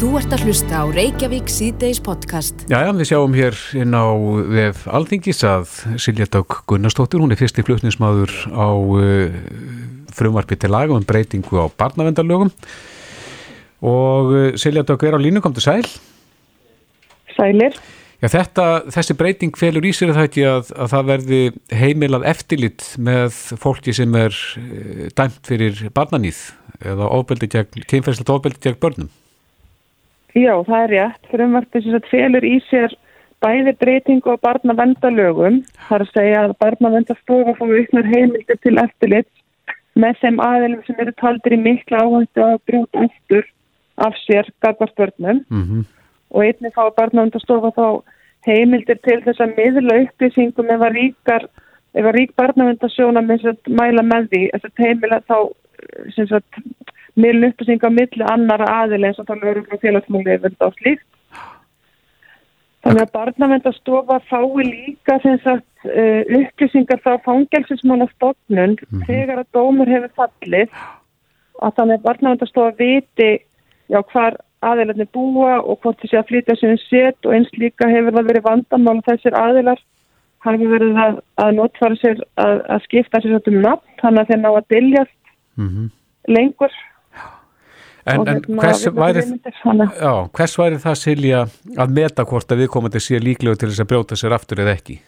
Þú ert að hlusta á Reykjavík síðdeis podcast. Já, já, við sjáum hér inn á vef Alþingis að Silja Dák Gunnarsdóttir, hún er fyrsti flutnismadur á uh, frumvarpi til laga um breytingu á barnavendarlögum og uh, Silja Dák er á línu, kom til sæl. Sælir. Já, þetta, þessi breyting felur í sér það ekki að, að það verði heimilað eftirlit með fólki sem er uh, dæmt fyrir barnanýð eða kynferðslega ofbeldi gegn börnum. Já, það er rétt. Frumvarpið sem þetta felur í sér bæði breytingu á barnavendalögum. Það er að segja að barnavendastofa fóðu ykkur heimildir til eftirlit með þeim aðeilum sem eru taldir í mikla áhættu að brjóta eftir af sér gagvartbörnum mm -hmm. og einnig fá barnavendastofa þá heimildir til þess að miðla upplýsingum ef að ríkar ef að rík að mæla með því þess að heimila þá sem sagt miðlun upplýsinga á milli annara aðil eins og þá lögur frá félagsmúli eða á slíkt. Þannig að barnavendastofa fái líka sagt, uh, upplýsingar frá fangelsismána stofnun mm -hmm. þegar að dómur hefur fallið að þannig að barnavendastofa viti já, hvar aðilarnir búa og hvort þessi að flytja sem set og eins líka hefur það verið vandamál þessir aðilar hafi verið að, að notfara sér að, að skipta sér um nafn þannig að þeir ná að diljast mm -hmm. lengur En, en hérna, hvers, væri, já, hvers væri það Silja að meta hvort að viðkomandi sé líklega til þess að brjóta sér aftur eða ekki?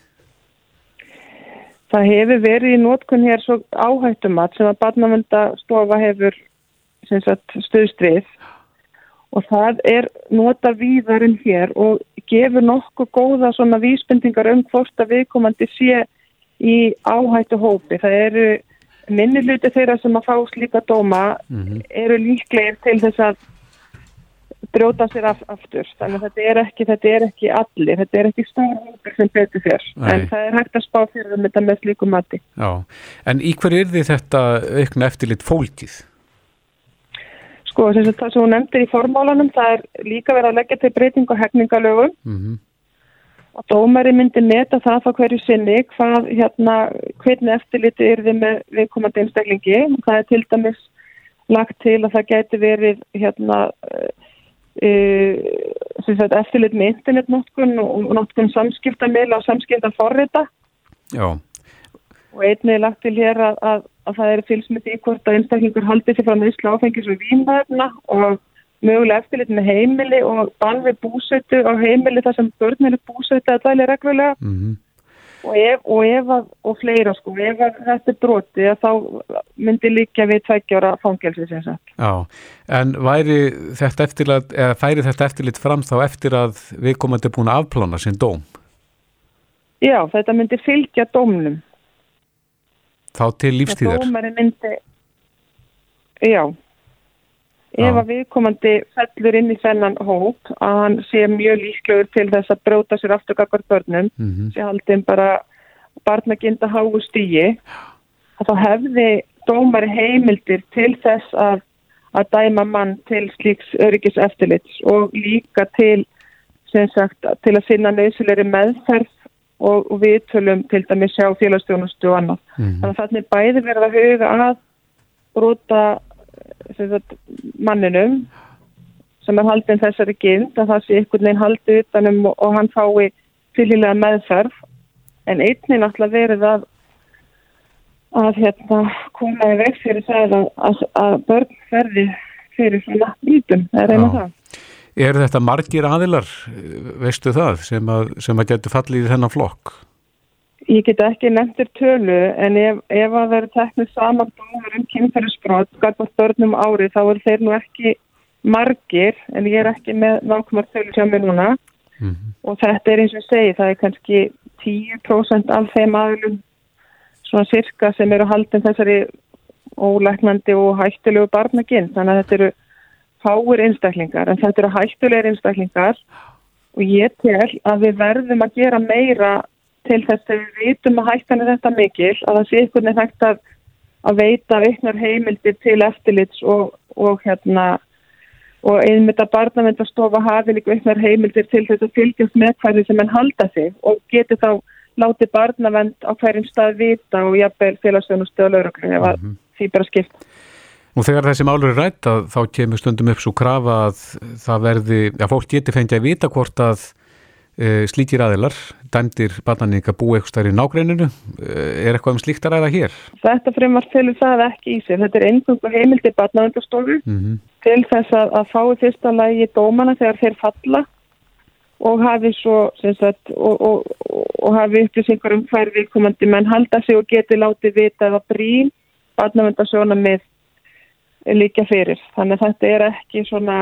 Það hefur verið í nótkun hér svo áhættumat sem að barnavöldastofa hefur stuðst við og það er nota víðarinn hér og gefur nokkuð góða svona vísbendingar um hvort að viðkomandi sé í áhættu hópi. Það eru minni hluti þeirra sem að fá slíka dóma mm -hmm. eru líklegir til þess að brjóta sér af, aftur. Þannig að þetta er ekki, þetta er ekki allir þetta er ekki hópur sem betur fyrr en það er hægt að spá fyrir um þetta með slíku mati. Já, en í hver er því þetta aukna eftirlit fólkið? Sko, þess að það sem hún nefndir í formálanum það er líka verið að leggja til breyting og hefningalögum mm -hmm og dómari myndi neta það þá hverju sinni hvað hérna hvernig eftirliti er þið með viðkomandi einstaklingi. Það er til dæmis lagt til að það geti verið hérna e, eftirlit með internetnótkun og nótkun samskiptamil og samskiptaforrita. Og einnig er lagt til hér að, að, að það er fylgsmynd í hvort að einstaklingur haldi sér frá nýsla áfengis og vínæfna og mögulega eftirlit með heimili og bann við búsötu á heimili þar sem börnir er búsötu að dæli reglulega mm -hmm. og, ef, og ef að, og fleira sko, ef þetta er broti þá myndi líka við tveggjára fangelsi sem sagt. Já, en væri þetta eftirlit, eða færi þetta eftirlit fram þá eftir að við komandi búin að afplána sinn dóm? Já, þetta myndi fylgja dómnum. Þá til lífstíðar? Dómari myndi, já ef að viðkomandi fellur inn í þennan hóp að hann sé mjög líklegur til þess að bróta sér afturkakvar börnum mm -hmm. sé haldinn bara barnaginda háu stígi að þá hefði dómari heimildir til þess að, að dæma mann til slíks öryggis eftirlits og líka til sagt, til að finna nöðsulegri meðferð og, og viðtölum til dæmis sjá félagsstjónustu og annað. Mm -hmm. Þannig að þannig bæði verða huga að brota sagt, manninum sem er haldin þessari gind að það sé einhvern veginn haldið utanum og, og hann fái fylgilega meðferð. En einnig náttúrulega verið að að hérna koma í veg fyrir það að, að, að börn ferði fyrir svona lítum, það er einnig það? Er þetta margir aðilar, veistu það, sem að, sem að getur fallið í þennan flokk? Ég get ekki nefndir tölu en ef, ef að vera teknið saman dómur um kynferðisbrot skapast börnum ári þá er þeir nú ekki margir en ég er ekki með nákvæmar tölu hjá mér núna. Mm -hmm. og þetta er eins og segi það er kannski 10% af þeim aðlum svona sirka sem eru haldin þessari ólæknandi og hættulegu barnaginn þannig að þetta eru fáir einstaklingar en þetta eru hættulegir einstaklingar. Og ég tel að við verðum að gera meira til þess að við vitum að hættan er þetta mikil að það sé einhvern veginn hægt að, að veita veiknar heimildir til eftirlits og, og hérna og einmitt að barnavendastofa hafi líka veiknar heimildir til þess að fylgjast með hverju sem henn halda sig og geti þá láti barnavend á hverjum stað vita og jafnveil félagsstjónustu og lauröknu ef mm -hmm. því bara skipt. Og þegar þessi málur er rætt að þá kemur stundum upp svo krafa að það verði, að fólk geti fengið að vita hvort að slíkir aðilar, dæmdir barnaníka búi eitthvað stær í nágreininu, e, er eitthvað um slíkt að ræða hér? Þetta fremar til það ekki í sig. Þetta er einhverjum heimildi barnavendastofu Mm -hmm. til þess að, að fái fyrsta lagi dómana þegar þeir falla og hafi svo sagt, og, og, og, og hafi upplýsingar um hver viðkomandi menn halda sig og geti látið vita eða brín barnavendasjóna með líka fyrir. Þannig að þetta er ekki svona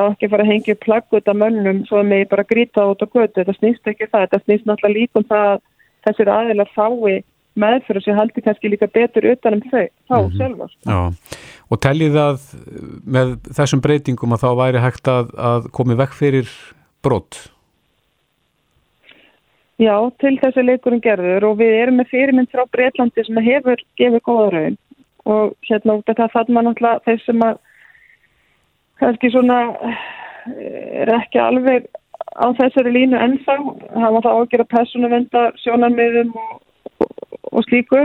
það var ekki að fara að hengja plagg út af mönnum svo að mig bara grýta út á götu þetta snýst ekki um það, þetta snýst náttúrulega líkum það að þessir aðilar fái meðfyrir sem haldi kannski líka betur utanum þau, þá mm -hmm. Já, og teljið að með þessum breytingum að þá væri hægt að, að komi vekk fyrir brott? Já, til þessi leikurinn gerður og við erum með fyrirmynd frá Breitlandi sem hefur gefið góða raun og hérna út af það fann maður náttúrulega þeir sem að kannski svona er ekki alveg á þessari línu ennþá. Hafa það ágjör að persónu venda sjónarmiðum og, og, og slíku.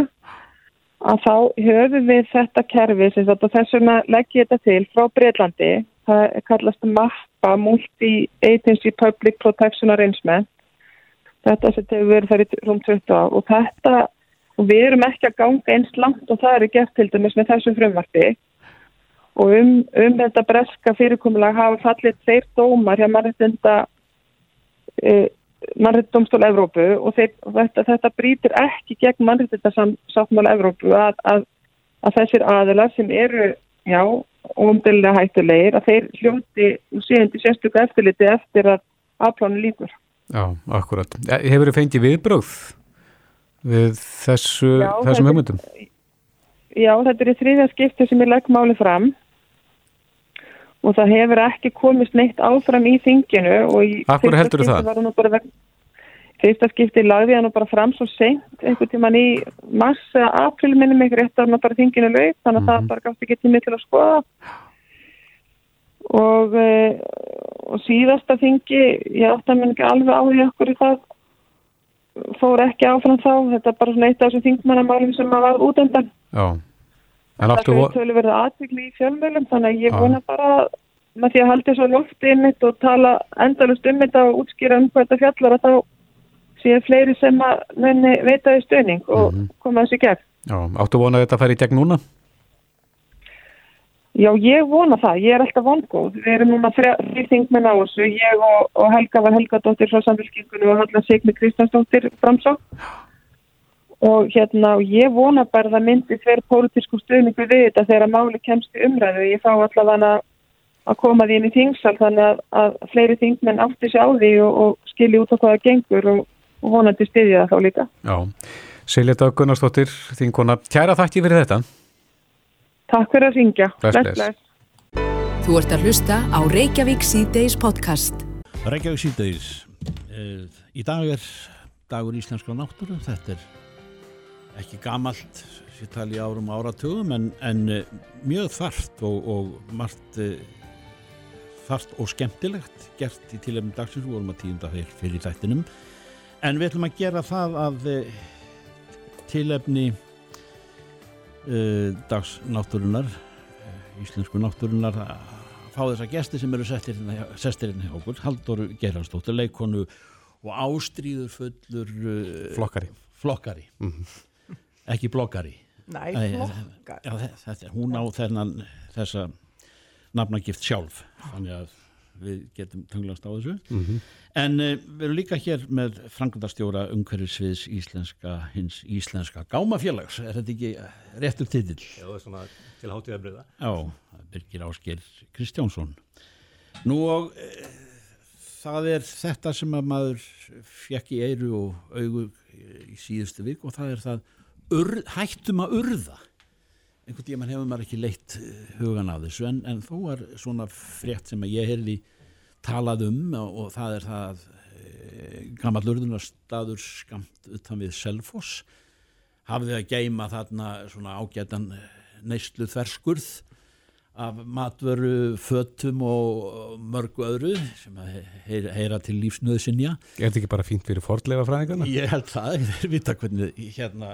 Að þá höfum við þetta kerfi sem þetta þess vegna legg ég þetta til frá Breitlandi það kallast MAPPA Multi-Agency Public Protection Arrangement. Þetta sem hefur verið þar í rúm 20 á og þetta og við erum ekki að ganga eins langt og það er gert til dæmis með þessum frumvarti og um, um þetta breska fyrirkomulag hafa fallið þeir dómar hjá mannreittinda e, mannreittumstól Evrópu og, þeir, þetta, þetta brýtir ekki gegn mannreittindasáttmála Evrópu að, að, að þessir aðilar sem eru já, óumdölulega hættulegir að þeir hljóti og séundi sérstöku eftirliti eftir að afplánu líkur. Já, akkurat. Hefur þið fengið viðbröð við þessu, já, þessum hugmyndum? Já, þetta er í þriðja skipti sem ég legg máli fram og það hefur ekki komist neitt áfram í þinginu og í Akkur heldur það? Bara, fyrsta skipti lagði hann bara fram svo seint einhvern tíman í mars eða april minnum ykkur eftir að bara þinginu lög þannig að mm -hmm. það bara gafst ekki tími til að skoða og, e, og síðasta þingi ég átti að minn ekki alveg á því okkur í það fór ekki áfram þá þetta er bara svona eitt af þessum þingmannamálum sem maður var út undan Já Það er tölu verið aðvikli í fjölmjölum þannig að ég vona bara með því að halda svo lofti innmitt og tala endalust um þetta og útskýra um hvað þetta fjallar að þá séu fleiri sem að veita í stöning og mm -hmm. koma þessi gegn. Já, áttu vona að þetta fær í gegn núna? Já, ég vona það. Ég er alltaf vongóð. Við erum núna þrjir þingmenn á þessu. Ég og, og Helga var Helgadóttir frá samfélkingunum og Halla Sigmi Kristjánsdóttir framsók og hérna og ég vona bara það myndi hver pólitísku stuðningu við þetta þegar máli kemst í umræðu. Ég fá allavega að koma því inn í þingsal þannig að, að fleiri þingmenn átti sér á því og, og skilji út á hvaða gengur og, og vonandi stiðja það þá líka. Já, Silja Dag Gunnarsdóttir, þingona, kæra þakki fyrir þetta. Takk fyrir að ringja. Bless, bless. bless. Þú ert að hlusta á Reykjavík C-Days podcast. Reykjavík C-Days. Uh, í dag er dagur íslenska náttúru. Þetta er ekki gamalt sér tali árum áratugum en, en uh, mjög þart og, og margt uh, þart og skemmtilegt gert í tilefnum dagsins. Við vorum að tíunda fyrir þættinum. En við ætlum að gera það að uh, dags náttúrunar uh, íslensku náttúrunar að fá þessa gesti sem eru sestirinn hjá okkur, Haldur Gerhardsdóttir leikonu og ástríður fullur uh, flokkari, flokkari. Mm -hmm. Ekki blokkari Nei, flokkari Já, þetta, hún á þennan þessa nafnagift sjálf þannig að við getum tunglast á þessu. Mm -hmm. en uh, við erum líka hér með frangundarstjóra umhverfisviðs íslenska hins íslenska gámafélags. Er þetta ekki réttur titill? Já, það er svona til hátíða breyða Já, Birgir Ásker Kristjánsson. Nú og e, það er þetta sem að maður fekk í eiru og augu í síðustu vik og það er það ur, hættum að urða. Einhvern tíma hefur maður ekki leitt hugan af þessu en, en þó er svona frétt sem ég heyrði talað um og, og það er það e, gammal urðunarstaður skamt utan við Selfoss. Hafði að geima þarna svona ágætan neyslu þverskurð af matvöru, föttum og mörgu öðru sem heyra, heyra til lífsnöðsynja Er þetta ekki bara fínt fyrir fordlega fræðingarna? Ég held það, þeir vita hvernig hérna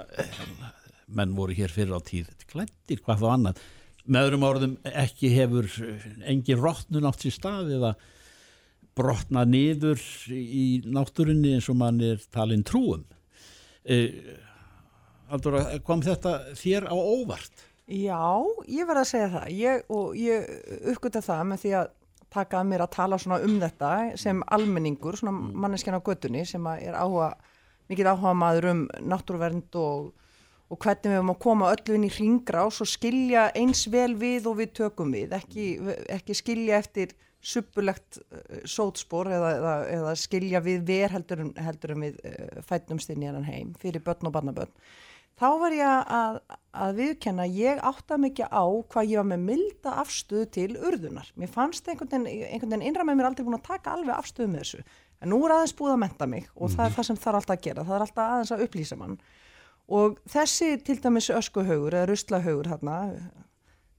menn voru hér fyrir á tíð klættir hvað þá annað með öðrum orðum ekki hefur engin rótnun átt sér stað eða brotna niður í náttúrunni eins og mann er talin trúum e, Haldur, kom þetta þér á óvart? Já, ég verð að segja það. Ég, og ég uppgötta það með því að taka að mér að tala svona um þetta sem almenningur, svona mm. manneskjan á göttunni sem er áhuga, mikið áhuga maður um náttúruvernd og, og hvernig við höfum að koma öllu inn í hringrás og skilja eins vel við og við tökum við, ekki, ekki skilja eftir suppulegt uh, sótspor eða, eða, eða skilja við ver heldur, heldur um við uh, fætnumstinn í hennan heim fyrir börn og barnabörn þá var ég að, að viðkenna ég átta mikið á hvað ég var með milda afstöðu til urðunar. Mér fannst einhvern veginn innra með mér aldrei búin að taka alveg afstöðu með þessu. En nú er aðeins búið að menta mig og mm það er mhm. það sem það er alltaf að gera. Það er alltaf aðeins að upplýsa mann. Og þessi til dæmis öskuhaugur eða ruslahaugur hérna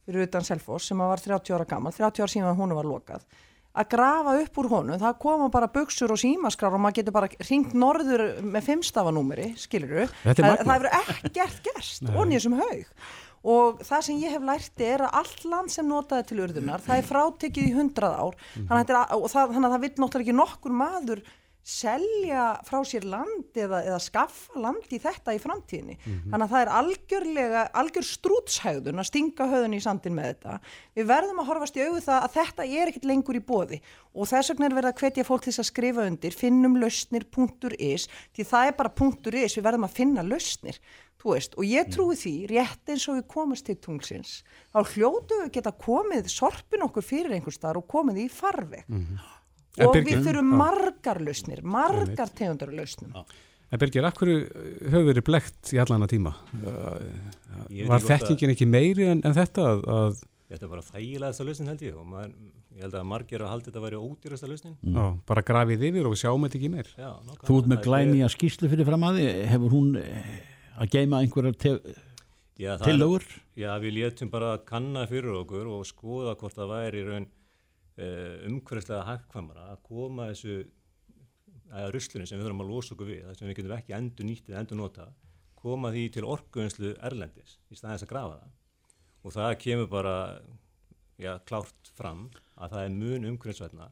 fyrir utan Selfors sem var 30 ára gammal 30 ára síðan hún var lokað að grafa upp úr honum, það koma bara buksur og símaskrar og maður getur bara ringt norður með fimmstafanúmeri, skilur þú það, hefur ekkert gerst onni þessum haug. Og það sem ég hef lærti er að allt land sem notaði til urðunar, það er frátekið í hundrað ár. Þannig að, það, það vil náttúrulega ekki nokkur maður selja frá sér land eða, eða skaffa land í þetta í framtíðinni. Mm -hmm. Þannig að það er algjörlega, algjör strútshægðun að stinga höðun í sandin með þetta. Við verðum að horfast í auðu það að þetta er ekkit lengur í bóði og þess vegna er verið að hvetja fólk til að skrifa undir finnumlausnir.is því það er bara .is, við verðum að finna lausnir. Veist, og ég trúi því, rétt eins og við komast til tunglsins, þá hljótu við geta komið sorpin okkur fyrir einhver starf og komið í farveg. Mm -hmm og Birgir, við þurfum margar lausnir, margar tegundar lausnum. En Birgir, af hverju höfðu verið blekt í allana tíma? Var þekkingin ekki meiri en, en þetta að, að Þetta er bara þægilegast að lausnin held ég og maður, ég held að margir að halda þetta að vera ódýrast að lausnin. Mm. Já, bara grafið yfir og sjáum þetta ekki meir. Já, Þú ert með glæni að skýrslu fyrir fram að þið, hefur hún eh, að geima einhverjar tillögur? Já, við léttum bara að kanna fyrir okkur og skoða hvort það væri raun Eh, umhverfislega hægkvæmara að koma þessu að ruslunum sem við þurfum að losa okkur við það sem við getum ekki endur nýttið, endur nota koma því til orguðinslu erlendis í staðins að grafa það. Og það kemur bara já, klárt fram að það er mun umhverfisvætna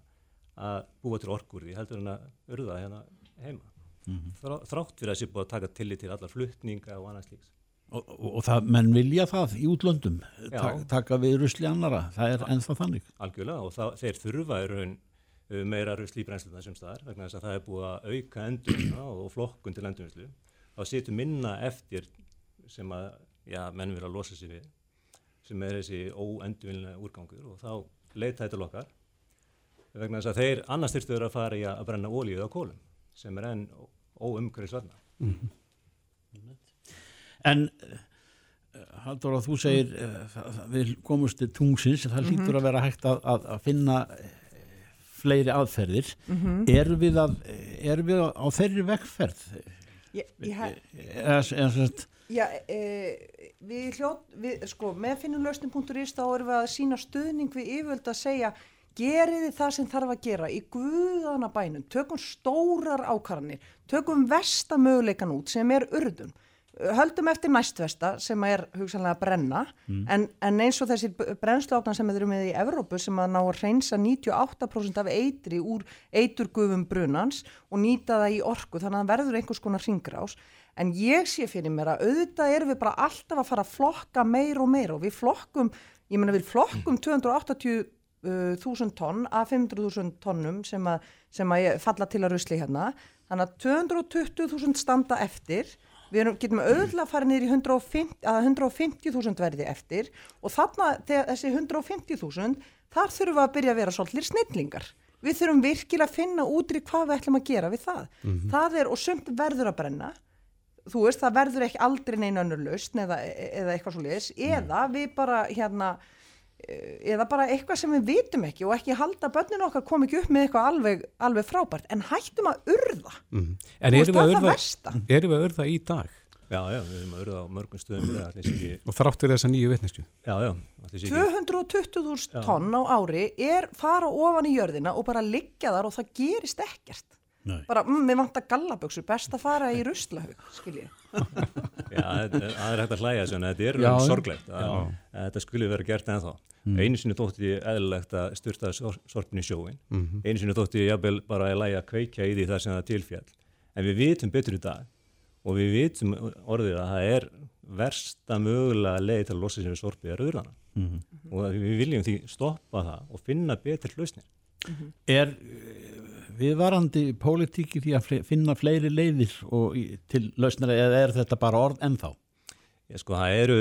að búa til orguði heldur en að urða hérna heima. Mm -hmm. þrátt fyrir að sé búið að taka tillit til allar fluttninga og annað slíks Og, og, og það, menn vilja það í útlöndum ta taka við rusli annara það er ennþá þannig. Algjörlega og það, þeir þurfa er raun meira rusli í brennsluna sem staðar vegna þess að það er búið að auka endurna og flokkun til endurvinslu þá setur minna eftir sem að já, menn vil að losa sér við sem er þessi óendurvinna úrgangur og þá leita þetta lokkar vegna þess að þeir annars þurftur að fara í að brenna ólíðu á kólum sem er enn óumhverjusvarna mm -hmm. En eh, Haldur að þú segir uh, við komumst til tungsins það lítur mm -hmm. að vera hægt að, að, að finna eh, fleiri aðferðir. Mm -hmm. erum við, að, er við á þeirri vekkferð Já, e, við hljótt við, sko, með finnulösning.is þá erum við að sína stöðning við yfirvöld að segja geriði það sem þarf að gera í guðana bænum, tökum stórar ákarnir, tökum vestamöguleikan út sem er urðun höldum eftir næstvesta sem er hugsanlega að brenna mm. en, en eins og þessi brennsluáknan sem við erum með í Evrópu sem að ná að reynsa 98% af eitri úr eiturgufum brunans og nýta það í orku þannig að það verður einhvers konar ringrás en ég sé fyrir mér að auðvitað erum við bara alltaf að fara að flokka meir og meir og við flokkum, ég menna við flokkum 280 þúsund tonn af 500.000 tonnum sem að, sem að falla til að rusli hérna. Þannig að 220.000 standa eftir við erum, getum auðvitað að fara niður í 150.000 150 verði eftir og þarna þessi 150.000 þar þurfum við að byrja að vera svolítið snillingar. Við þurfum virkilega að finna útri hvað við ætlum að gera við það. Mm -hmm. það er og sumt verður að brenna þú veist það verður ekki aldrei neina önnur lausn eða, eða eitthvað svo leiðis eða við bara hérna eða bara eitthvað sem við vitum ekki og ekki halda börninu okkar kom ekki upp með eitthvað alveg, alveg frábært en hættum að urða mm. En erum við að urða, erum við að urða í dag? Já, já, við erum að urða á mörgum stöðum ekki... Og þráttur þessa nýju vittnestu? Já, já 220.000 tonn á ári er fara ofan í jörðina og bara liggja þar og það gerist ekkert Nei. bara, mm, mér vantar gallaböksur best að fara í ruslahaug, skilji Já, það er hægt að hlæja en þetta er Já, sorglegt að, að þetta skulle vera gert ennþá. Einu sinni þótti eðlilegt að styrta sor, sorpinu í sjóin einu sinni þótti jafnvel bara að læja að kveikja í því þar sem það tilfjall en við vitum betur í dag og við vitum orðið að það er versta mögulega leið til að losa sér við sorpið er auðrana og að við viljum því stoppa það og finna betri lausnir. Er eh, viðvarandi pólitíki því að finna fleiri leiðir til lausnar eða er þetta bara orð ennþá? Ég sko, það eru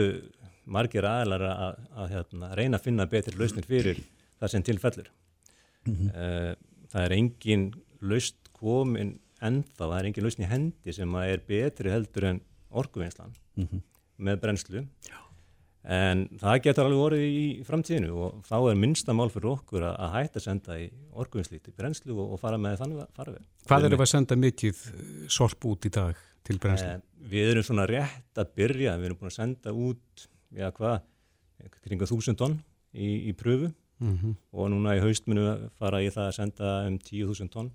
margir aðlar að, að hérna, reyna að finna betri lausnir fyrir það sem tilfellur. Mm það er engin laust komin ennþá, það er engin lausn í hendi sem að er betri heldur en orkuvinnslan með brennslu. Já. En það getur alveg orðið í framtíðinu og þá er minnsta mál fyrir okkur að, að hætta að senda í orkuvinnslíti brennslu og, og fara með þannig farfið. Hvað erum við að senda mikið eh, sorp út í dag til brennslu? Eh, við erum svona rétt að byrja, við erum búin að senda út, já hvað, kringa þúsund tonn í, í pröfu Mhm. og núna í haustminu fara í það að senda um 10.000 tonn.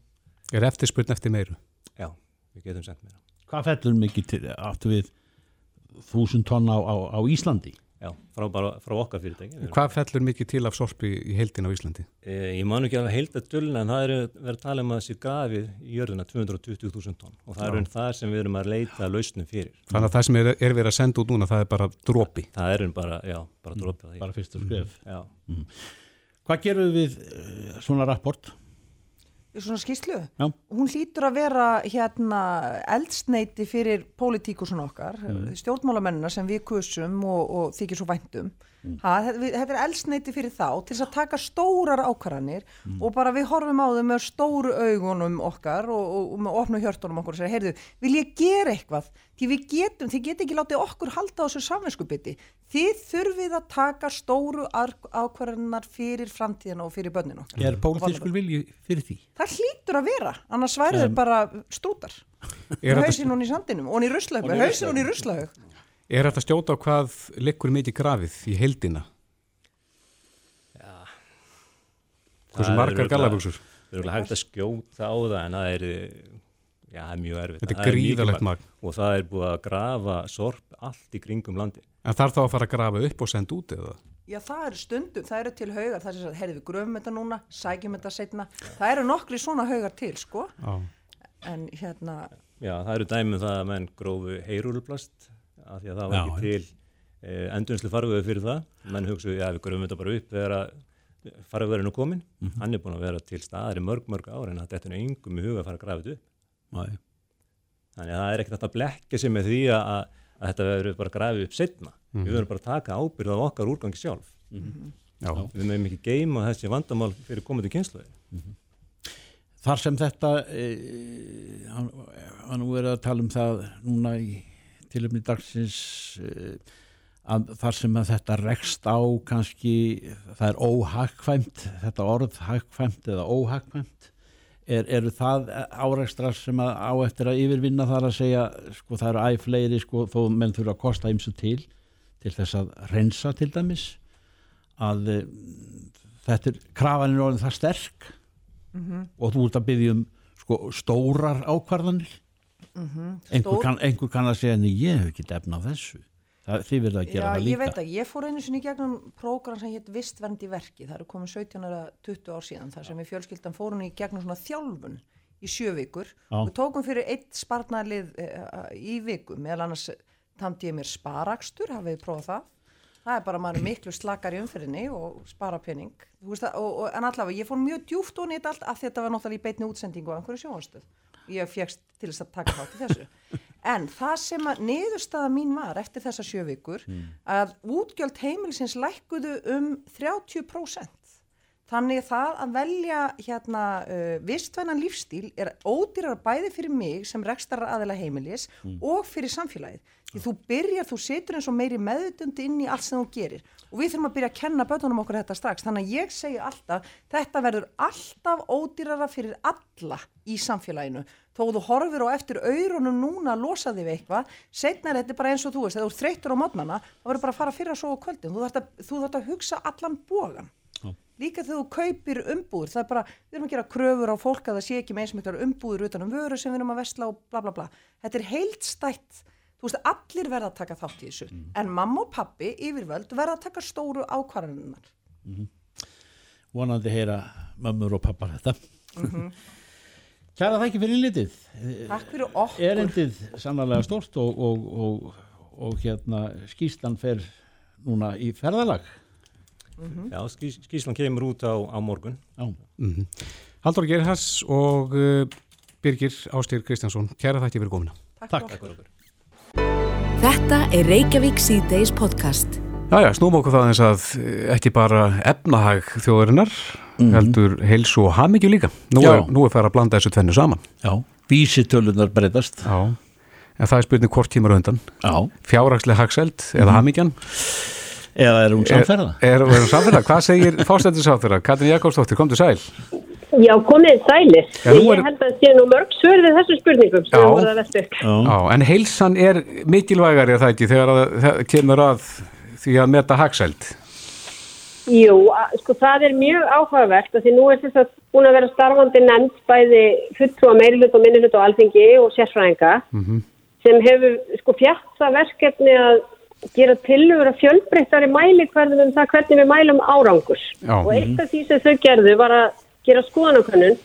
Er eftirspurn eftir meiru? Já, við getum sendt meira. Hvað fellur mikið til, áttu við þúsund tonn á, á, á Íslandi? Já, frá, bara, frá okkar fyrirtæki. Hvað fellur mikið til af sorpi í heildin á Íslandi? Eh, ég man ekki að dölna en það er verið að tala um að þessi grafið í jörðina 220.000 tonn og það er raun það sem við erum að leita lausnum fyrir. Þannig að það sem er, er verið að senda út núna, það er bara dropi. Það er raun bara, já, bara það í. Bara fyrst og skref. Já. Hvað gerum við uh, svona rapport? Svona skýslu Já. hún hlýtur að vera hérna eldsneiti fyrir pólitíkusun okkar mm. stjórnmálamennina sem við kusum og, og þykir svo væntum ha, þetta, er eldsneiti fyrir þá til þess að taka stórar ákvarðanir og bara við horfum á þau með stóru augunum okkar og, og, og með opnu hjörtunum okkur og segja, heyrðu, vil ég gera eitthvað? Því við getum, þið get ekki látið okkur halda á þessu samvinskupiti þið þurfið að taka stóru ar- ákvarðanar fyrir framtíðina og fyrir okkar Er pólitískur vilji fyrir því? Það hlýtur að vera, annars væri þau bara strútar. Er hausinn hún í sandinum, hún í ruslaug, með hausinn hún í ruslaug. er þetta stjóta á hvað liggur mikið grafið í heildina? Hversu Það er margar gallabuxur? Það er hægt að skjóta á það en það er, já, það er mjög erfitt. Þetta er gríðarlegt magn. Og það er búið að grafa sorp allt í kringum landi. En þarf þá að fara að grafa upp og senda út eða? Já, það eru stundum, það eru til haugar, það er sem að, heyrðu, við gröfum þetta núna, sækjum þetta setna. Það eru nokkri svona haugar til, sko. Já. En hérna, Já, það eru dæmið það að menn grófu heyrúluplast af því að það var Já, ekki til e, endunslu farvegu fyrir það. Menn hugsaðu, já, við gröfum þetta bara upp þegar að farvegurinn er komin. Mhm. Hann er búin að vera til staðar í mörg, mörg ár en þetta er nú engum í huga að fara að grafa þetta upp. Nei. Þannig að það er ekkert að blekja sig með því að, að, þetta verður bara grafið upp setna. Við verðum bara að taka ábyrð á okkar úrgangi sjálf. Já. Við meðum ekki geima þessi vandamál fyrir komandi kynsluði. Þar sem þetta, e, hann, hann nú er að tala um það núna í tilöfni dagsins e, að þar sem að þetta rekst á kannski, það er óhagkvæmt, þetta orð hagkvæmt eða óhagkvæmt, er, eru það árekstrar sem að á eftir að yfirvinna þar að segja, sko það eru æg fleiri, sko þó menn þurfa að kosta ymsu til, til þess að reynsa til dæmis, að e, þetta er, krafan er orðin það sterk. Og þú ert að byggja um sko, stórar ákvarðanir. Einhver, Stór- kann, einhver kann að segja en ég hef ekki efna á þessu það, þið verða að gera já, það ég líka. veit að ég fór einu sinni gegnum prógram sem hétt Vistvernd í verki, það eru komið 17 eða 20 ár síðan, þar sem við fjölskyldan fórum í gegnum svona þjálfun í sjö vikur. Já. og tókum fyrir eitt sparnarlið uh, í viku, meðal annars tamdi ég mér sparakstur, hafið prófað það? Það er bara maður er miklu slakar í umfyrinni og spara pening. Veist og, og, en allavega ég fór mjög djúft og nýtt allt að þetta var náttúrulega í beinni útsendingu á einhverju sjónastöð ég fegst til þess að taka þátt í þessu en það sem að niðurstaða mín var eftir þessa sjö vikur að útgjöld heimilisins lækkuðu um 30% Þannig það að velja hérna uh, vistvænan lífstíl er ódýrar bæði fyrir mig sem rekstar aðeila heimilis og fyrir samfélagið. Því þú byrjar, þú setur eins og meiri meðutundi inn í allt sem þú gerir og við þurfum að byrja að kenna börnunum okkur þetta strax. Þannig að ég segi alltaf, þetta verður alltaf ódýrara fyrir alla í samfélaginu. Þó þú horfir á eftir auðrunum núna að losa þig við eitthvað, setna er þetta bara eins og þú veist, þegar þú ert þreyttur á mótnana, þá verður bara að fara fyrir að svo á kvöldin. Þú þarft að, þú þarft að hugsa allan bógan líka þegar þú kaupir umbúður það er bara, við erum að gera kröfur á fólk að það sé ekki með eins og miklar umbúður utan um vöru sem við erum að vesla og bla bla bla. Þetta er heildstætt, þú veist allir verða að taka þátt í þessu, en mamma og pappi yfirvöld verða að taka stóru ákvarðaninnar Kæra þakki fyrir litið Takk fyrir okkur erindið sannarlega stort og, og, og, og hérna skýslan fer núna í ferðalag Já, skís, skíslan kemur út á, á morgun. Já. Haldur Gerhars og uh, Birgir Ástýr Kristjánsson, kæra þætti fyrir komina. Takk. Takk fyrir okkur. Þetta er Reykjavík C-Days podcast. Jæja, snúm okkur það eins að eh, ekki bara efnahag þjóðarinnar, heldur heilsu og hamingju líka. Nú Já. er, nú er það að blanda þessu tvennu saman. Já, vísitölunar breytast Já. En það er spurning hvort tímar á undan. Já, Fjárhagsleg hagseld eða hamingjan. eða er hún samferða? Er, er, er samfélag. Hvað segir fórstættisáþurra? Katrin Jakobsdóttir, komdu sæl. Já, komið sælir. Er- Ég held að sé nú mörg svör við þessum spurningum sem vorum að velta upp. Já, Já, en heilsan er mikilvægari er það ekki þegar að, það kemur að því að meta hagseld. Jú, að, sko það er mjög áhugavert að því nú er þess að búin að vera starfandi nefnd bæði fulltrúa meirilut og minnilut og alþingi og sérfræðinga sem hefur sko fjart það verkefni að gera tillögur að fjölbreyttari mælikverðum um það hvernig við mælum árangur. Já. Og eitt af því sem þau gerðu var að gera skoðanakönnun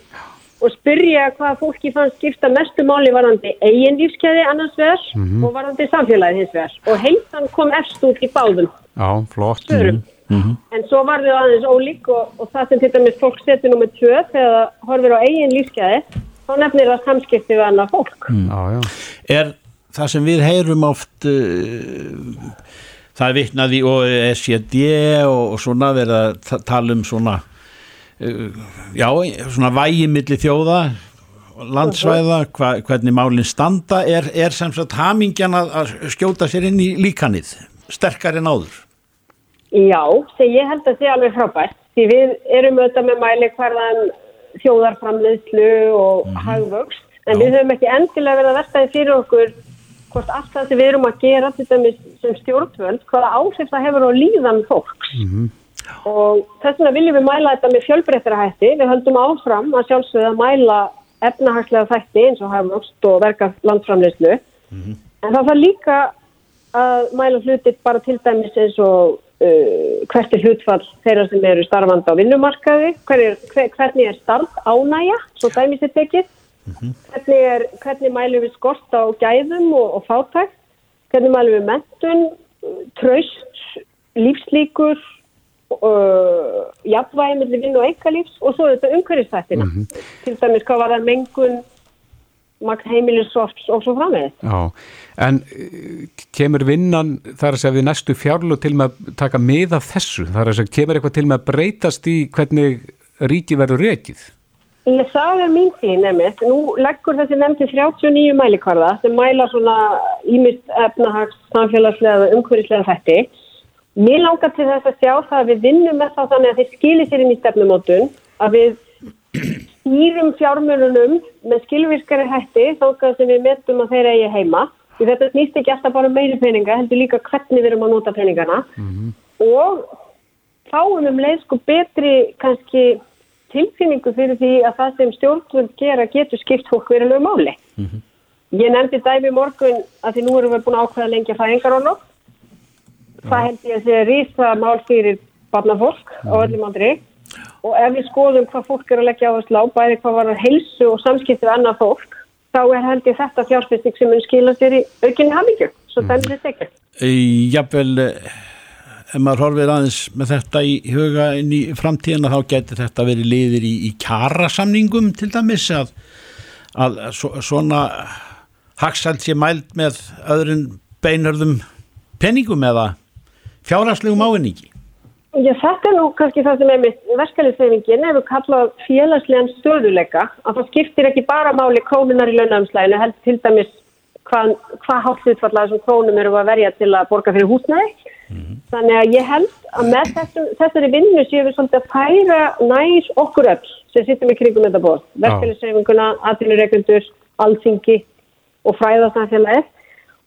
og spyrja hvað fólki fannst skipta mestu máli varðandi eigin lífskeiði annars vegar og varðandi samfélagið hins vegar. Og heilsan kom efst út í báðum Já, flott. svörum. En svo var þau aðeins ólík og, og það sem til dæmis fólk setur nummið tvö þegar það horfir á eigin lífskeiði, þá nefnir það samskipti við annað fólk. Já, já. er það sem við heyrum oft uh, það er vitnaði og SJD og, og svona verið að ta- tala um svona já, svona vægi milli þjóða landsvæða, hva, hvernig málinn standa er, er sem sagt hamingjan að, að skjóta sér inn í líkanið sterkar en áður Já, sem ég held að sé alveg frábært. Því við erum auðvitað með mæli hverðan þjóðarframleiðslu og hagvöxt, en við höfum ekki endilega verið að versta því fyrir okkur hvort allt það sem við erum að gera til dæmis sem stjórnvöld, hvaða áhrif það hefur á líðan fólks. Og þess vegna viljum við mæla þetta með fjölbreyttara hætti. Við höldum áfram að sjálfsögða mæla efnahagslega þætti eins og hagvöxt og verka landsframleiðslu. En það þarf líka að mæla hluti bara til dæmis eins og uh, hvert er hlutfall þeirra sem eru starfandi á vinnumarkaði, hver er, hver, hvernig er starf ánægja, svo dæmis er tekið, hvernig, er, hvernig mælum við skort á gæðum og, og fátækt, hvernig mælum við mentun, traust, lífslíkur, uh, jafnvægi millir vinn og engalífs og svo þetta umhverfistættina. Til dæmis hvað var það mengun, magn heimilisofts og svo framvegið. Já, en uh, kemur vinnan þar að segja við næstu fjárlug til með að taka mið af þessu, þar að segja kemur eitthvað til með að breytast í hvernig ríki verður rekið? Ég það er mín tíð nefnist. Nú leggur þessi nefndi 39 mælikvarða sem mæla svona ímynd efnahags, samfélagslega umhverfislega þætti. Mér langar til þess að sjá það að við vinnum með þá þannig að þeir skilir sér inn í stefnumótun, að við stýrum fjármjörnunum með skilvirkari hætti þókað sem við metum að þeir eigi heima. Því þetta snýst ekki alltaf bara um meiri peninga, heldur líka hvernig við erum að nota peningana. Og fáum um leið sko betri kannski tilfinningu fyrir því að það sem stjórnvöld gera getur skipt fólk verilegu máli. Ég nefndi dæmi morgun að því nú erum við búin að ákveða lengi að fæðingar og nokk. Það held ég að sé rísa mál fyrir barnafólk á öllum andri og ef við skoðum hvað fólk er að leggja á, bæði hvað var að heilsu og samskipti við annað fólk, þá er held ég þetta fjárfesting sem mun skila sér í aukinni hamingju, svo dæmið þetta ekki. Jafnvel eh, ef maður horfir aðeins með þetta í huga inn í framtíðina þá getur þetta verið liðir í, í kjarasamningum til dæmis að, að svo, svona hagsælt sé mælt með öðrun beinörðum peningum eða fjárhagslegum ávinningi. Já, þetta er nú kannski það sem er með verkefliðsefingin ef við kallað félagslegan stöðuleika að það skiptir ekki bara máli krónunar í launaumslæðinu, heldur til dæmis hvað, hvað hálfsutfallega þessum krónum eru að verja til að borga fyrir húsnæði. Þannig að ég held að með þessum, þessari vinnu séum við svolítið að færa nær okkur öll sem sittum í krigum þetta bóð. Verkefliðsefinguna, aðrinureikundur, alþingi og fræðarsamfélagið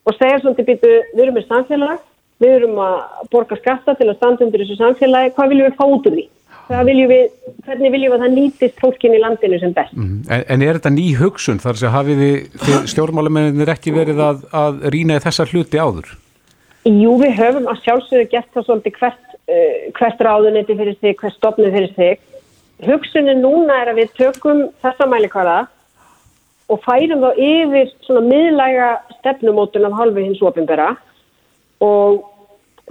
og segja svolítið býtu, við erum með samfélag við erum að borga skatta til að standa undir þessu samfélagi, hvað viljum við fá út úr því? viljum við, hvernig viljum við að það nýtist fólkin í landinu sem best. Mhm. En, en er þetta ný hugsun þar sem hafið þið stjórnmálamennir ekki verið að, að rýna í þessar hluti áður? Jú, við höfum að sjálfsögðu gert það svolítið hvert, uh, hvert ráðunetti fyrir sig, hvert stopnið fyrir sig. Hugsunin núna er að við tökum þessa mælikvara og færum þá yfir svona miðlæga stefnumótun af halvu hins ofinbera og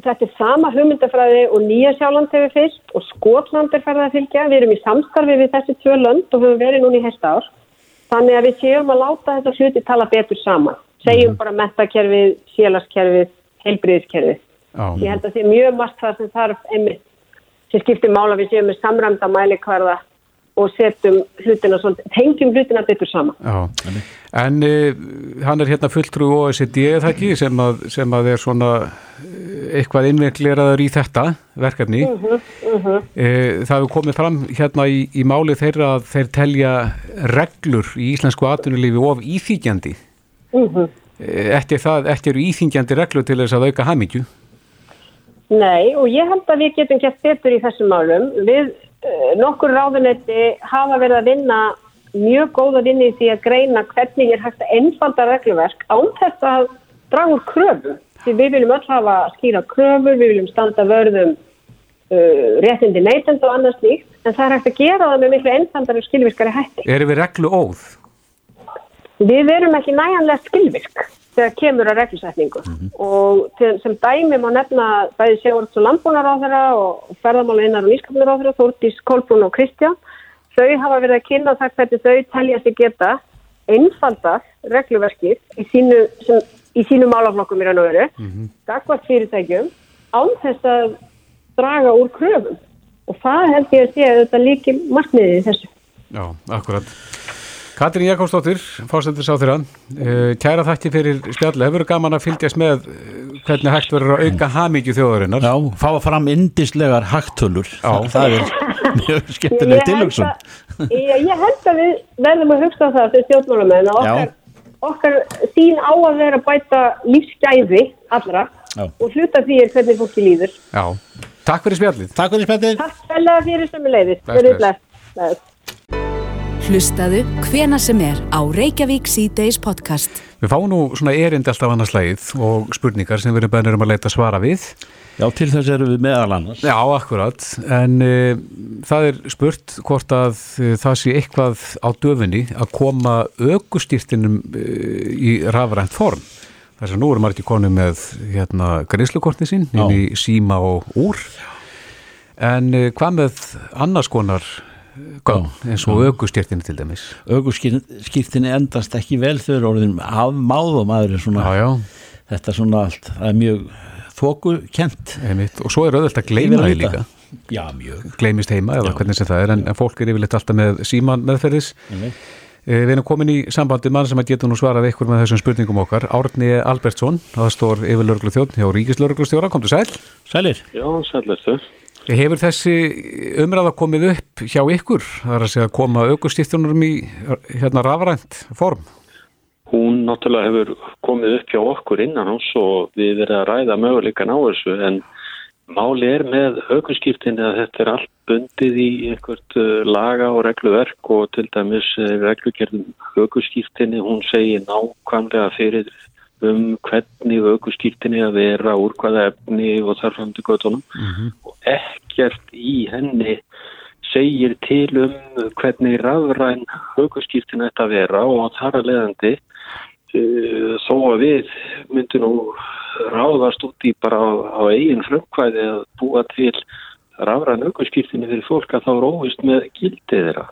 þetta er sama hugmyndafræði og Nýja Sjáland hefur fyrst og Skotland er ferðið að fylgja. Við erum í samstarfi við þessi tvö lönd og höfum verið núna í hesta ár. Þannig að við séum að láta þetta hluti tala betur saman. Segjum bara metakerfið, sélaskerfið, heilbriðiskerfið. Ég held að það sé mjög margt það sem þarf einmitt sem skiptir mála við séum með samræmda mælikvarða og setjum hlutina svolítið, hengjum hlutina betur saman. Já, en uh, hann er hérna fulltrú OECD, það ekki, sem að, sem að er svona eh, eitthvað innveikleraður í þetta verkefni. Uh -huh, uh -huh. Uh, það hefur komið fram hérna í, í máli þeirra að þeir telja reglur í íslensku atvinnulífi of íþýkjandi. -huh. Eftir það, eftir íþýkjandi reglur til þess að auka hamingju? Nei, og ég held að við getum gett betur í þessum málum. Við nokkur ráðunetti hafa verið að vinna mjög góða vinni því að greina hvernig er hægt að einfalda regluverk án þess að draga úr kröfu. Því við viljum öll hafa skýra kröfur, við viljum standa vörðum uh, réttindi neytend og annars líkt, en það er hægt að gera það með miklu einfaldar og skilvirkari hætti. Erum við reglu óð? Við verum ekki næjanlega skilvirk þegar kemur að reglusetningu mm -hmm. og til, sem dæmi má nefna bæði Sigurds og Lambúnar á þeirra og ferðamála innar og nýskapnir á þeirra, Þórtís, Kolbrún og Kristján. Þau hafa verið að kynna það hvernig þau telja sig geta einfaldast regluverkið í sínu, sem, í sínu málaflokkum í raun og veru, mm -hmm. dagvart fyrirtækjum, án þess að draga úr kröfum og það held ég að sé að þetta líki markmiðið í þessu. Já, akkurat. Katrín Jakobsdóttir, fórstöndur sá þeirra, kæra þakki fyrir spjalli, hefur gaman að fylgjast með hvernig hægt verður að auka hamíkju þjóðarinnar. Já, fá fram indislegar hægtölur, það, það er mjög skemmtileg tilhugsun. Ég, ég held að við verðum að hugsa það fyrir stjórnmálamenn að okkar, okkar sín á að vera að bæta lífsgæði allra Já. og hluta því er hvernig fólki líður. Já, takk fyrir spjallið. Takk fyrir spjallið. Takk fyrir fyrir sem er leiðist. Hlustaðu hvena sem er á Reykjavík C-Days podcast. Við fáum nú svona erindi alltaf annars leið og spurningar sem við erum bænir um að leita svara við. Já, til þess erum við meðal annars. Já, akkurat. En uh, það er spurt hvort að uh, það sé eitthvað á döfunni að koma augustýrtinum uh, í rafrænt form. Þess að nú erum margir konu með hérna greiðslukortni sín inn í síma og úr. En hvað með annars konar eins og augustýrtinni til dæmis. Augustýrtinni endast ekki vel þau eru orðin af máðum aður svona, já, já. þetta er svona allt það er mjög þókukent og svo er auðvitað að gleyma það líka. Já, mjög. Gleymist heima eða já. hvernig sem það er en, en fólk er yfirleitt alltaf með síman meðferðis. E, við erum komin í sambandi mann sem að geta nú svarað ykkur með þessum spurningum okkar. Árni Albertsson, aðstór yfir lörglu þjóðn hjá Ríkislörglustjóra, kom til sæl. Sælir. Já, sælir Hefur þessi umræða komið upp hjá ykkur? Það er að segja að koma augustíftunurum í hérna rafrænt form? Hún náttúrulega hefur komið upp hjá okkur innan hans og við erum að ræða möguleikan á þessu en máli er með auguskiptinni að þetta er allt bundið í einhvert laga og regluverk og til dæmis reglugjörðum auguskiptinni hún segir nákvæmlega fyrir um hvernig aukuskýrtinni að vera úr hvaða efni og þar fram til göttunum mm -hmm. og ekkert í henni segir til um hvernig rafræn aukuskýrtinni þetta vera og þar að leiðandi uh, þó að við myndum nú ráðast út í bara á, á eigin frumkvæði að búa til rafræn aukuskýrtinni fyrir fólk að þá er óvist með gildið þeirra.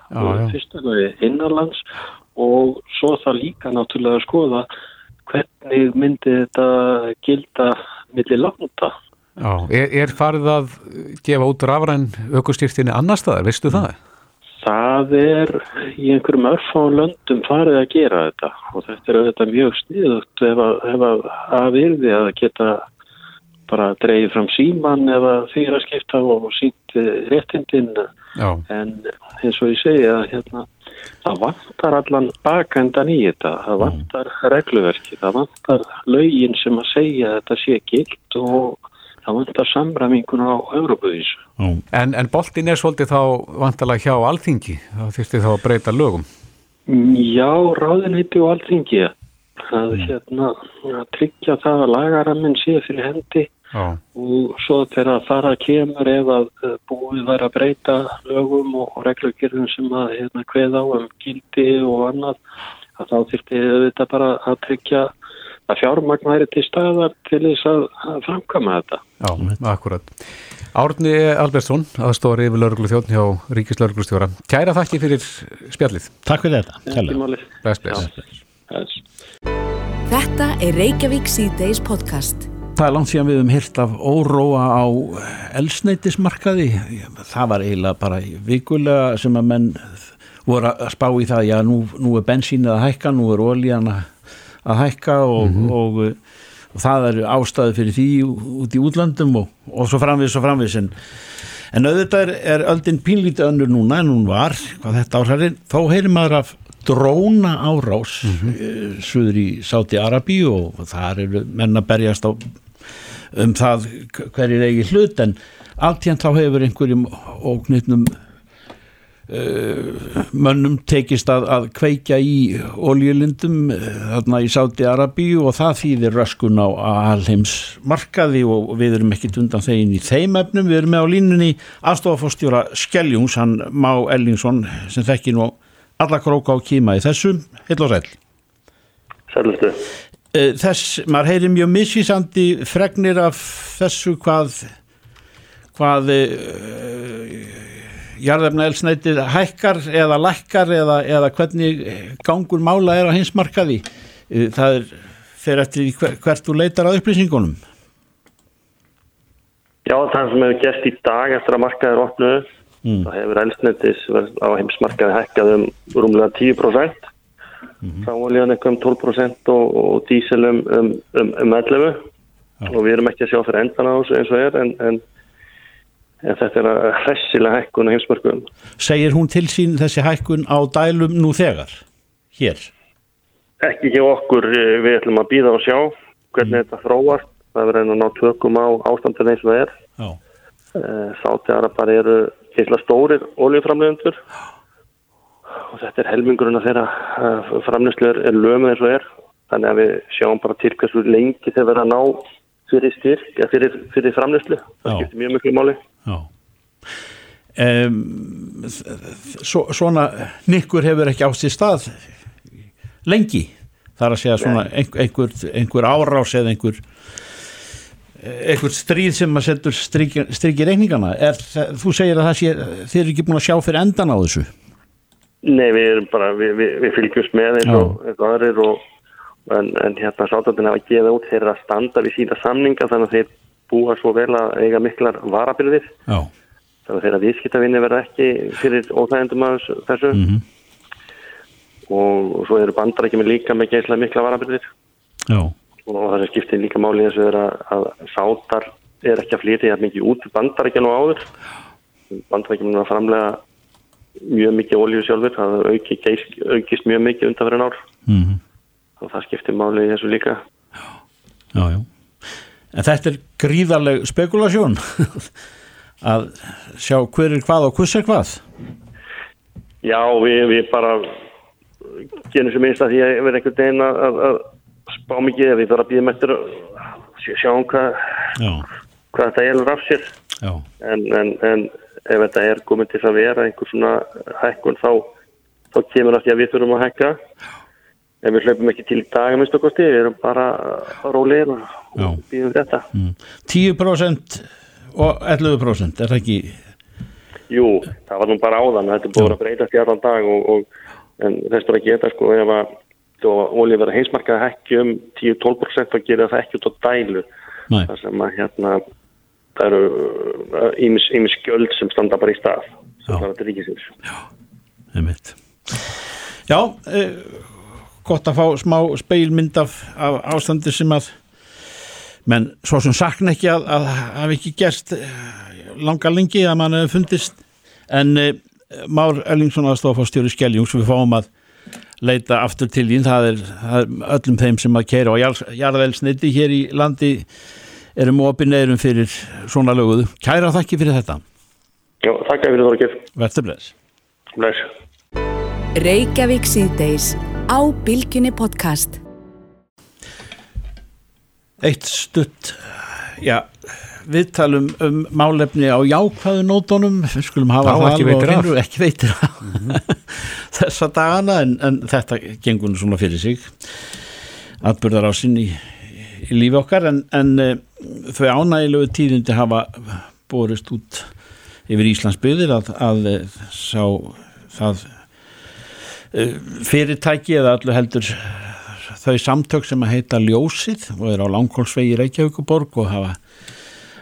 Fyrst og náttúrulega innanlands og svo það líka náttúrulega að skoða hvernig myndi þetta gilda millir landa? Já, er, er farið að gefa út rafræn aukustýrtinni annar staðar, veistu það? Það er í einhverjum örfáum löndum farið að gera þetta og þetta er auðvitað mjög sniðugt ef að, ef að, að virði að geta bara dreyið fram síman eða fyrir að skipta og sínt réttindin Já. en eins og ég segja hérna það vantar allan bakendan í þetta, það mm. vantar regluverki, það vantar laugin sem að segja að þetta sé gilt og það vantar samræmingun á Európavísu. En, en boltin er svolítið þá vantalega hjá alþingi, þá þurfti þá að breyta lögum. Já, ráðinheiti og alþingi að hérna að tryggja það að lagaraminn sé fyrir hendi Já. og svo þegar það kemur ef að eh, búið væri að breyta lögum og reglugjörðum sem að hérna hveð á um gildi og annað að þá þurfti þetta bara að tryggja að fjármagn væri til staðar til þess að, að framkama þetta. Já, akkurat. Árni Albertsson, aðstóri yfir lauruglu þjóðn hjá Ríkislauruglustjóra. Kæra þakki fyrir spjallið. Takk fyrir þetta. Bless, bless. Þess. Þetta er Reykjavík C-Days podcast. Það er langt síðan við höfum hýrt af óróa á elsneitismarkaði. Það var eiginlega bara vikulega sem að menn voru að spá í það, já nú, nú er bensínið að hækka, nú er olían að hækka og, og, og það eru ástæði fyrir því út í útlandum og, og svo framvið svo framvið en, en auðvitað er, öldin pínlítið önnur núna en hún var hvað þetta ásæri, þó heyrir maður af dróna árás mm -hmm. suður í Sáti Arabi og þar eru menn að berjast á um það hverjir eigi hlut en allt hérna þá hefur einhverjum óknitnum uh, mönnum tekist að, að kveikja í oljulindum þarna í Sáti Arabi og það þýðir röskun á alheims markaði og við erum ekkit undan þegin í þeim efnum, við erum með á línunni aðstofafórstjóra Skeljungs, hann Má Ellingsson sem þekki nú alla króka á kíma í þessu, heil og sæl Sælstu. Þess, maður heyri mjög missísandi fregnir af þessu hvað hvað uh, jarðefna elsnætið hækkar eða lækkar eða, eða hvernig gangur mála er á hinsmarkaði það er fyrir eftir hver, hvert þú leitar að upplýsingunum. Já, það sem hefur gert í dag eftir að markaður opnu mm. þá hefur elsnættis á heimsmarkaði hækkað um rúmlega 10% mm -hmm. frá olíðan eitthvað um 12% og, og dísil um, um, um, um 11% ja. og við erum ekki að sjá fyrir endan á þessu eins og er en, en En þetta er að hressilega hækkun á heimsmörkum. Segir hún til sín þessi hækkun á dælum nú þegar? Hér? Ekki ekki okkur. Við ætlum að býða og sjá hvernig mm. þetta þróast. Það verður einn að ná tökum á ástandin eins og það er. Já. Sátiðara bara eru heila stórir oljuframlegundur og þetta er helmingurinn að þeirra framlegslegur er lömuð eins og er. Þannig að við sjáum bara til hversu lengi þeir verða að ná fyrir styrk, eða fyrir, fyrir framlegslu. Það skiptir mjög mjög máli. Já. Um, svo, svona nikkur hefur ekki ást í stað lengi þar að segja svona einhver, einhver, árás eða einhver einhver stríð sem að setur strykir reikningana er, þú segir að það sé þeir eru ekki búin að sjá fyrir endan á þessu Nei, við erum bara við, við, við fylgjumst með eins og, og aðrir og en, en hérna sátöndin hafa gefið út þeirra standa við sína samninga þannig að þeir búa svo vel að eiga miklar varabyrðir Já. þannig að þeirra viðskiptavinni verða ekki fyrir óþægendum að þessu mm -hmm. og, og svo eru bandarækjum líka með geislega mikla varabyrðir Já. og það sem skiptir líka máli þessu er að, að sátar er ekki að flytja mikið út bandarækjum og áður bandarækjum er að framlega mjög mikið olju sjálfur það auki, aukist mjög mikið undan fyrir nár mm -hmm. og það skiptir máli í þessu líka. Já, já. En þetta er gríðarleg spekulasjón að sjá hver er hvað og hvers er hvað. Já, við, við bara genum sem minnst að því að vera einhvern veginn að, að, að spá mikið við þarfum að býða eftir að sjá hvað, hvað þetta er af sér. En, en, en ef þetta er komið til að vera einhver svona hækkun þá, þá kemur það því að við þurfum að hækka. En við hlaupum ekki til í dag minnst okkur stið, við erum bara rólegir og býðum þetta. Mm. 10% og 11% er það ekki? Jú, það var nú bara áðan þetta búin að breytast í allan dag og, og en þess bara geta sko ef að ólið verða heimsmarkaði hækki um 10-12% þá gerir það ekki út á dælu. Nei. þar sem að hérna það eru ímis skjöld sem standa bara í stað sem það er þetta ríkisins Já, einmitt. Já, eh, gott að fá smá speilmynd af, af ástandi sem að menn svo sem sakna ekki að það hafi ekki gerst langa lengi að mann hefur fundist. En eh, Már Ellingsson aðstofa stjóri Skeljungs við fáum að leita aftur til þín. Það er, það er öllum þeim sem að keira á jarðelsniti hér í landi erum opið neyrum fyrir svona löguðu. Kæra þakki fyrir þetta. Já, þakka fyrir Þorgir. Verður bless. Bless. Reykjavík síðdeis á Bilginni podcast. Eitt stutt, já, við talum um málefni á jákvæðu nótonum, við skulum hafa það ekki alveg veitir af. hreinu, ekki veitir af þessa dagana en, en þetta gengur nú svona fyrir sig atbyrðar á sinni í, í lífi okkar en, en uh, þau ánægilegu tíðindi hafa borist út yfir Íslands byggðir að, að eh, sá það uh, fyrirtæki eða allir heldur þau samtök sem að heita Ljósið og er á Langholmsvegi Reykjavíkuborg og hafa,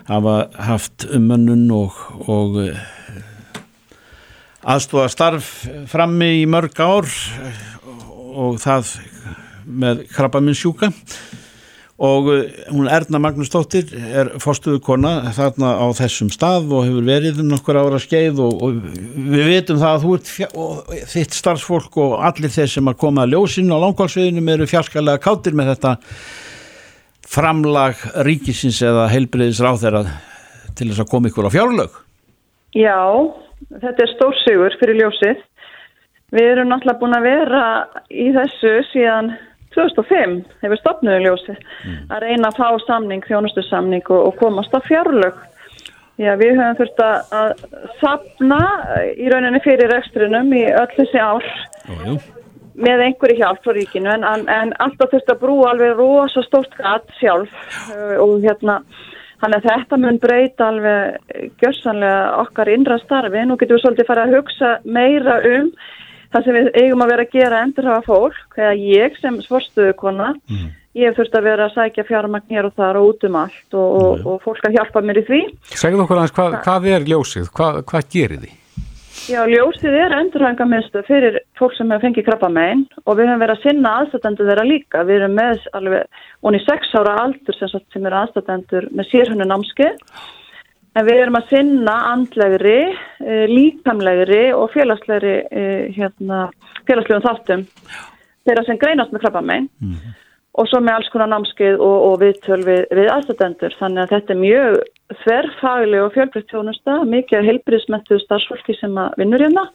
hafa haft umönnun og, og aðstóða starf frammi í mörg ár og það með krabbaminn sjúka og eh, hún Erna Magnúsdóttir er fórstuðu kona þarna á þessum stað og hefur verið um nokkur ára skeið og, og við veitum það að þú ert fjá, og þitt starfsfólk og allir þeir sem að koma að ljósinu á langkvalsviðinum eru fjarskalega kátir með þetta framlag ríkisins eða heilbriðis ráþeira til þess að koma ykkur á fjárlög Já, þetta er stórsigur fyrir ljósið. Við erum náttúrulega búin að vera í þessu síðan 2005 hefur stopnuðu ljósið að reyna að fá samning, þjónustusamning og, og komast á fjárlög. Já, við höfum þurft að, sapna í rauninni fyrir rekstrinum í öll þessi ár jú. með einhverju hjálp frá ríkinu en, en, alltaf þurft að brúa alveg rosa stórt gatt sjálf uh, og hérna Þannig að þetta mun breyta alveg gjörsanlega okkar innra starfi. Nú getum við svolítið farið að hugsa meira um það sem við eigum að vera að gera endur hafa fólk. Þegar ég sem svorstöðukonna, mm. ég hef þurft að vera að sækja fjármagn hér og þar og út um allt og, og, og fólk að hjálpa mér í því. Segðu okkur aðeins, hvað, hvað er ljósið? Hvað, hvað gerir því? Já, ljósið er endurhæfingarmiðstöð fyrir fólk sem hefur fengið krabba megin og við höfum verið að sinna aðstættendur þeirra líka. Við erum með alveg, onni sex ára aldur sem, sem eru aðstættendur með sérhunni námski en við erum að sinna andlegri, eh, líkamlegri og félagslegri eh, hérna, félagslegum þáttum þeirra sem greinast með krabba megin og svo með alls konar námskið og, og viðtöl við, við aðstættendur. Þannig að þetta er mjög þverfagleg og fjölbreytt þjónusta, mikið heilbriðsmettuð starfsfólki sem að vinnur hérna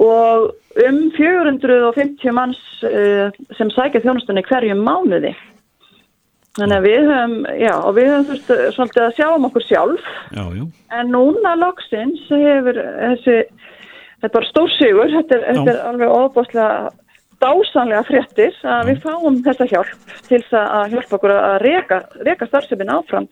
og um 450 manns uh, sem sækja þjónustunni hverjum mánuði. Þannig að við höfum, já, og við höfum þurft uh, svolítið að sjá um okkur sjálf, Já, jú. en núna loksins hefur þessi, þetta var stórsigur, þetta er, þetta er alveg óbúslega dásanlega fréttir að við fáum þessa hjálp til þess að hjálpa okkur að reka, reka starfsefin áfram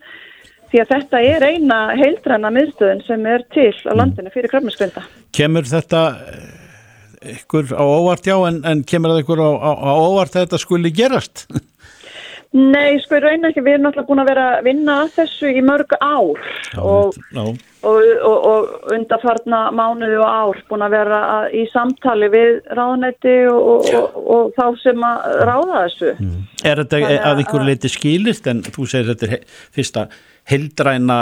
því að þetta er eina heildræna miðstöðin sem er til á landinu fyrir krafmiskvinda. Kemur þetta eh, ykkur á óvart já en, en kemur það ykkur á, á, á óvart að þetta skuli gerast? Nei, sko, ég raun ekki, við erum náttúrulega búin að vera að vinna að þessu í mörg ár. Og, já. og, og, og undarfarna mánuði og ár búin að vera að, í samtali við ráðnætti og, og þá sem að ráða þessu. Er þetta Þannig að ykkur leiti skilist en þú segir þetta er he fyrsta heildræna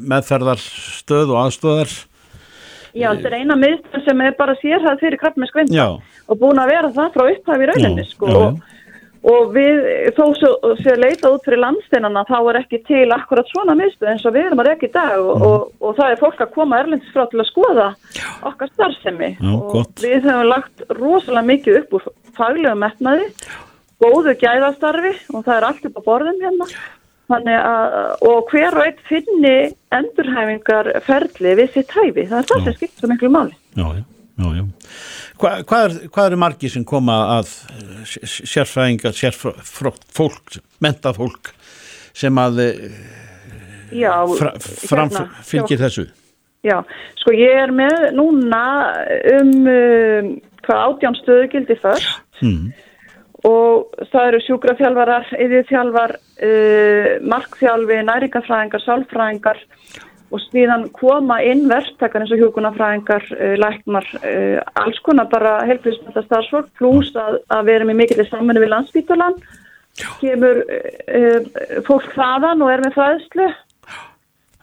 meðferðarstöð og aðstöðar Já, þetta er eina miðstöð sem er bara sérhæð fyrir krafmiskvinda Já, og búin að vera það frá upphæfi rauninni, Já, sko, já. og Og við, þó sé leita út fyrir landsteinana, þá er ekki til akkurat svona miðstöð eins og við erum að reyka í dag og, Mm. og, og það er fólk að koma erlendis frá til að skoða okkar starfsemi. Já, og gott. við höfum lagt rosalega mikið upp úr faglegum metnaði, góðu gæðastarfi og það er allt upp á borðum hérna. Að, og hver og einn finni endurhæfingar ferli við sitt hæfi, það er það sem skipt svo miklu máli. já, já, já, já. Hva, hvað, er, hvað eru margi sem koma að eh, sérfræðingar, sérfólk, mentað fólk sem að eh, Já, fra, fram, hérna, fylgir þessu? Já, sko ég er með núna um, um hvað átján stöðugildi först Mm. og það eru sjúkrafjálfarar, yðurþjálfar, uh, markþjálfi, næringafræðingar, sálfræðingar og síðan koma inn verktakar eins og hjúkunafræðingar, uh, læknar, uh, alls konar bara helbriðsmynda starfsfólk pluss að, að við erum í mikilvæg samfunni við landsbítalan, kemur uh, fólk þaðan og er með fræðslu.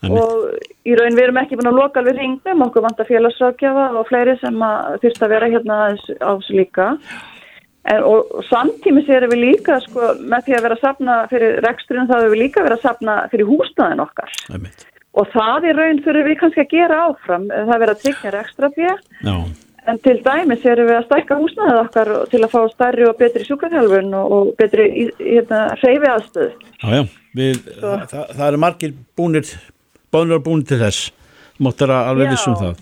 Og í raun við erum ekki búin að loka alveg ringnum, okkur vantar félagsrákjafa og fleiri sem að þurft að vera hérna aðeins á þessu líka. En, og, og samtímis erum við líka sko, með því að vera að sapna fyrir reksturinn þá erum við líka að vera að sapna fyrir húsnaðin okkar. Einmitt. Og það í raun þurfum við kannski að gera áfram það er verið að tryggja rekstrafjö Já, en til dæmis erum við að stækka húsnaðið okkar til að fá stærri og betri sjúkarþjálfun og, og betri hérna, hreyfi aðstöð já, já. Við, það, það eru margir búnir, bónir og búnir til þess. Máttur að alveg Já. vissum það.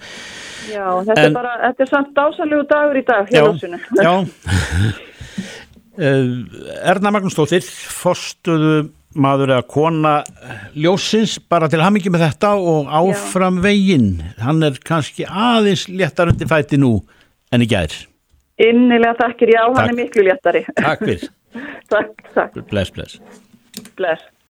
Já, þetta En- er bara, þetta er samt dásalegu dagur í dag hjá Já, ljósinu. já. Eh, Erna Magnúsdóttir, forstuðu maður eða kona ljósins bara til hamingi með þetta og áfram veginn. Hann er kannski aðeins léttar undir fæti nú en í gær. Innilega takkir, já, Takk. hann er miklu léttari. Takk fyrir. takk, takk, Bless, bless. bless.